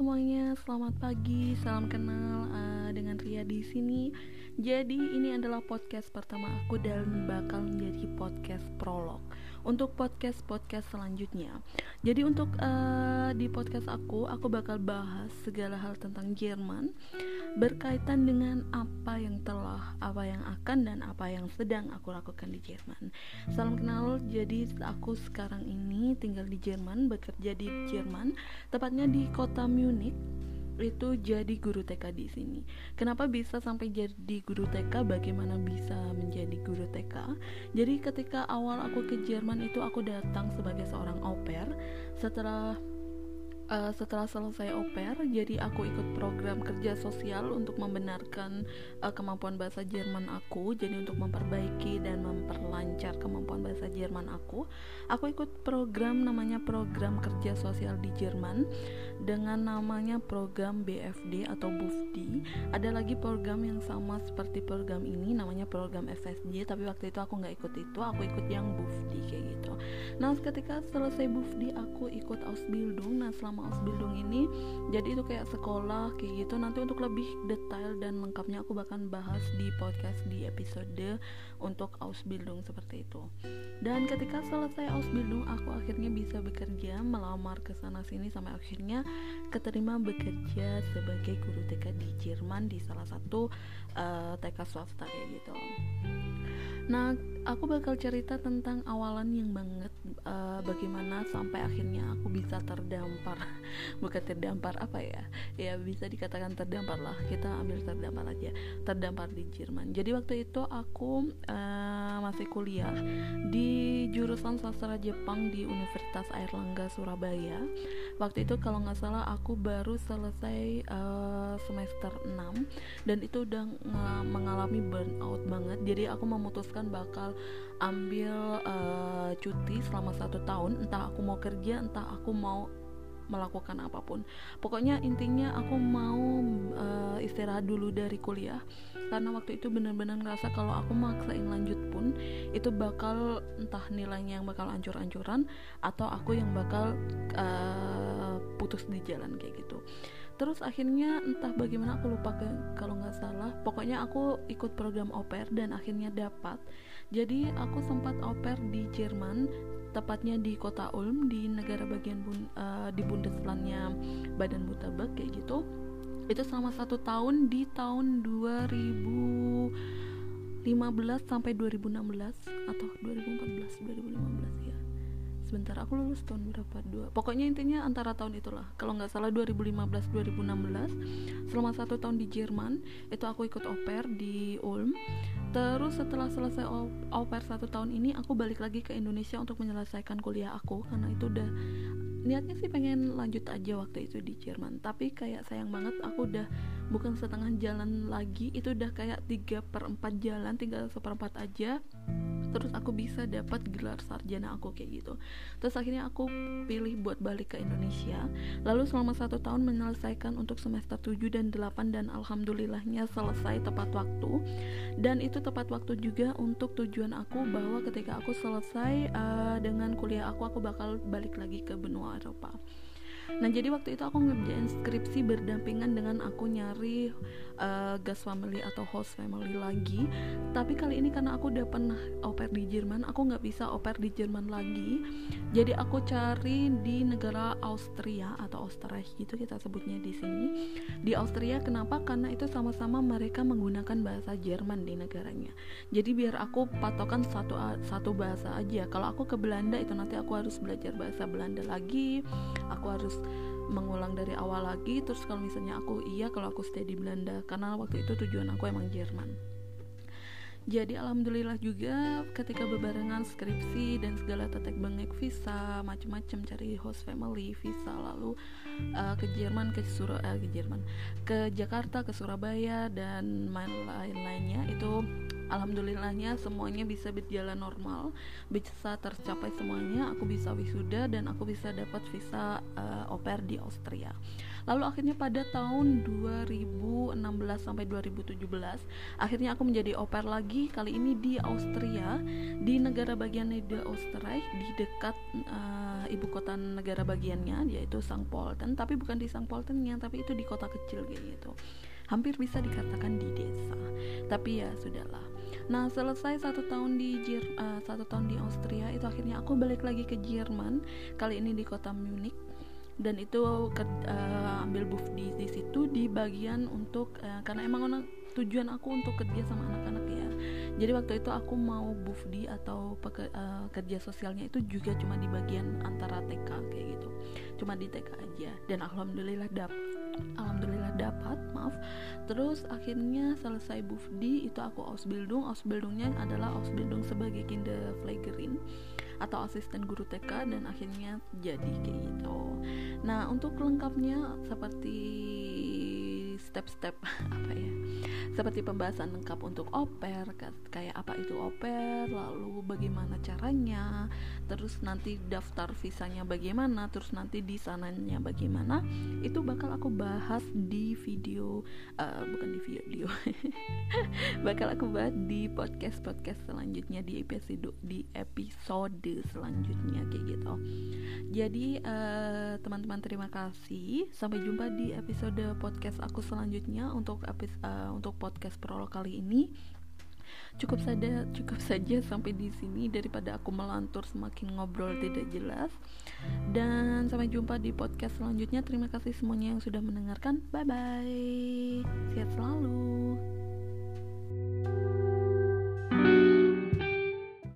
semuanya, selamat pagi, salam kenal uh, dengan Ria di sini. Jadi ini adalah podcast pertama aku dan bakal menjadi podcast prolog untuk podcast podcast selanjutnya. Jadi untuk uh, di podcast aku, aku bakal bahas segala hal tentang Jerman berkaitan dengan apa yang telah, apa yang akan dan apa yang sedang aku lakukan di Jerman. Salam kenal. Jadi aku sekarang ini tinggal di Jerman, bekerja di Jerman, tepatnya di kota Munich itu jadi guru TK di sini. Kenapa bisa sampai jadi guru TK? Bagaimana bisa menjadi guru TK? Jadi ketika awal aku ke Jerman itu aku datang sebagai seorang au pair. Setelah uh, setelah selesai oper jadi aku ikut program kerja sosial untuk membenarkan uh, kemampuan bahasa Jerman aku. Jadi untuk memperbaiki dan memperlancar kemampuan bahasa Jerman aku aku ikut program namanya program kerja sosial di Jerman. Dengan namanya program BFD atau BUFD ada lagi program yang sama seperti program ini namanya program FSJ tapi waktu itu aku nggak ikut itu aku ikut yang BUFD kayak gitu. Nah ketika selesai BUFD aku ikut Ausbildung. Nah selama Ausbildung ini jadi itu kayak sekolah kayak gitu nanti untuk lebih detail dan lengkapnya aku bahkan bahas di podcast di episode untuk Ausbildung seperti itu dan ketika selesai Ausbildung aku akhirnya bisa bekerja melamar ke sana sini sampai akhirnya keterima bekerja sebagai guru TK di Jerman di salah satu uh, TK swasta kayak gitu. Nah, aku bakal cerita tentang awalan yang banget uh, bagaimana sampai akhirnya aku bisa terdampar. Bukan terdampar apa ya? Ya bisa dikatakan terdampar lah. Kita ambil terdampar aja. Terdampar di Jerman. Jadi waktu itu aku uh, masih kuliah di jurusan sastra Jepang di Universitas Airlangga Surabaya. Waktu itu kalau nggak salah aku baru selesai uh, semester 6 dan itu udah mengalami burnout banget. Jadi aku memutuskan kan bakal ambil uh, cuti selama satu tahun entah aku mau kerja entah aku mau melakukan apa pun. Pokoknya intinya aku mau uh, istirahat dulu dari kuliah. Karena waktu itu benar-benar ngerasa kalau aku maksain lanjut pun itu bakal entah nilainya yang bakal ancur-ancuran atau aku yang bakal uh, putus di jalan kayak gitu terus akhirnya entah bagaimana aku lupa ke kalau nggak salah. Pokoknya aku ikut program oper dan akhirnya dapat. Jadi aku sempat oper di Jerman tepatnya di kota Ulm di negara bagian bun, uh, di Bundeslandnya Badan Württemberg kayak gitu. Itu selama satu tahun di tahun 2015 sampai 2016 atau 2014 2015 ya sebentar aku lulus tahun berapa? Dua pokoknya intinya antara tahun itulah. Kalau nggak salah 2015 2016 selama satu tahun di Jerman itu aku ikut oper di Ulm. Terus setelah selesai oper satu tahun ini aku balik lagi ke Indonesia untuk menyelesaikan kuliah aku. Karena itu udah niatnya sih pengen lanjut aja waktu itu di Jerman. Tapi kayak sayang banget aku udah bukan setengah jalan lagi. Itu udah kayak tiga per 4 jalan tinggal seperempat aja terus aku bisa dapat gelar sarjana aku kayak gitu. Terus akhirnya aku pilih buat balik ke Indonesia. Lalu selama satu tahun menyelesaikan untuk semester 7 dan 8 dan alhamdulillahnya selesai tepat waktu. Dan itu tepat waktu juga untuk tujuan aku bahwa ketika aku selesai uh, dengan kuliah aku aku bakal balik lagi ke benua Eropa Nah jadi waktu itu aku ngerjain skripsi berdampingan dengan aku nyari uh, gas family atau host family lagi. Tapi kali ini karena aku udah pernah oper di Jerman, aku nggak bisa oper di Jerman lagi. Jadi aku cari di negara Austria atau Österreich gitu kita sebutnya di sini. Di Austria kenapa? Karena itu sama-sama mereka menggunakan bahasa Jerman di negaranya. Jadi biar aku patokan satu satu bahasa aja. Kalau aku ke Belanda itu nanti aku harus belajar bahasa Belanda lagi. Aku harus mengulang dari awal lagi terus kalau misalnya aku iya kalau aku stay di Belanda karena waktu itu tujuan aku emang Jerman. Jadi alhamdulillah juga ketika bebarengan skripsi dan segala tetek bengek visa macam-macam cari host family visa lalu uh, ke Jerman ke Sur uh, ke Jerman ke Jakarta ke Surabaya dan lain-lainnya itu alhamdulillahnya semuanya bisa berjalan normal bisa tercapai semuanya aku bisa wisuda dan aku bisa dapat visa uh, au pair di Austria. Lalu akhirnya pada tahun 2016 sampai 2017 akhirnya aku menjadi pair lagi kali ini di Austria di negara bagian Niederösterreich di dekat uh, ibu kota negara bagiannya yaitu Sang Polten tapi bukan di Sang Poltennya tapi itu di kota kecil kayak gitu. Hampir bisa dikatakan di desa. Tapi ya sudahlah nah selesai satu tahun di Jer uh, satu tahun di Austria itu akhirnya aku balik lagi ke Jerman kali ini di kota Munich. Dan itu ke, uh, ambil buff di, di situ di bagian untuk uh, karena emang tujuan aku untuk kerja sama anak-anak ya. Jadi waktu itu aku mau buff di atau peke, uh, kerja sosialnya itu juga cuma di bagian antara TK kayak gitu. Cuma di TK aja. Dan alhamdulillah dapet alhamdulillah dapat maaf. Terus akhirnya selesai bufdi itu aku ausbildung ausbildungnya adalah ausbildung sebagai kinderpflegerin atau asisten guru TK dan akhirnya jadi kayak gitu nah untuk lengkapnya seperti step-step apa ya seperti pembahasan lengkap untuk oper kayak apa itu oper lalu bagaimana caranya terus nanti daftar visanya bagaimana terus nanti di sananya bagaimana itu bakal aku bahas di video uh, bukan di video bakal aku bahas di podcast podcast selanjutnya di episode di episode selanjutnya kayak gitu. Jadi uh, teman-teman terima kasih. Sampai jumpa di episode podcast aku selanjutnya untuk uh, untuk podcast prolog kali ini. Cukup saja cukup saja sampai di sini daripada aku melantur semakin ngobrol tidak jelas. Dan sampai jumpa di podcast selanjutnya. Terima kasih semuanya yang sudah mendengarkan. Bye bye sehat selalu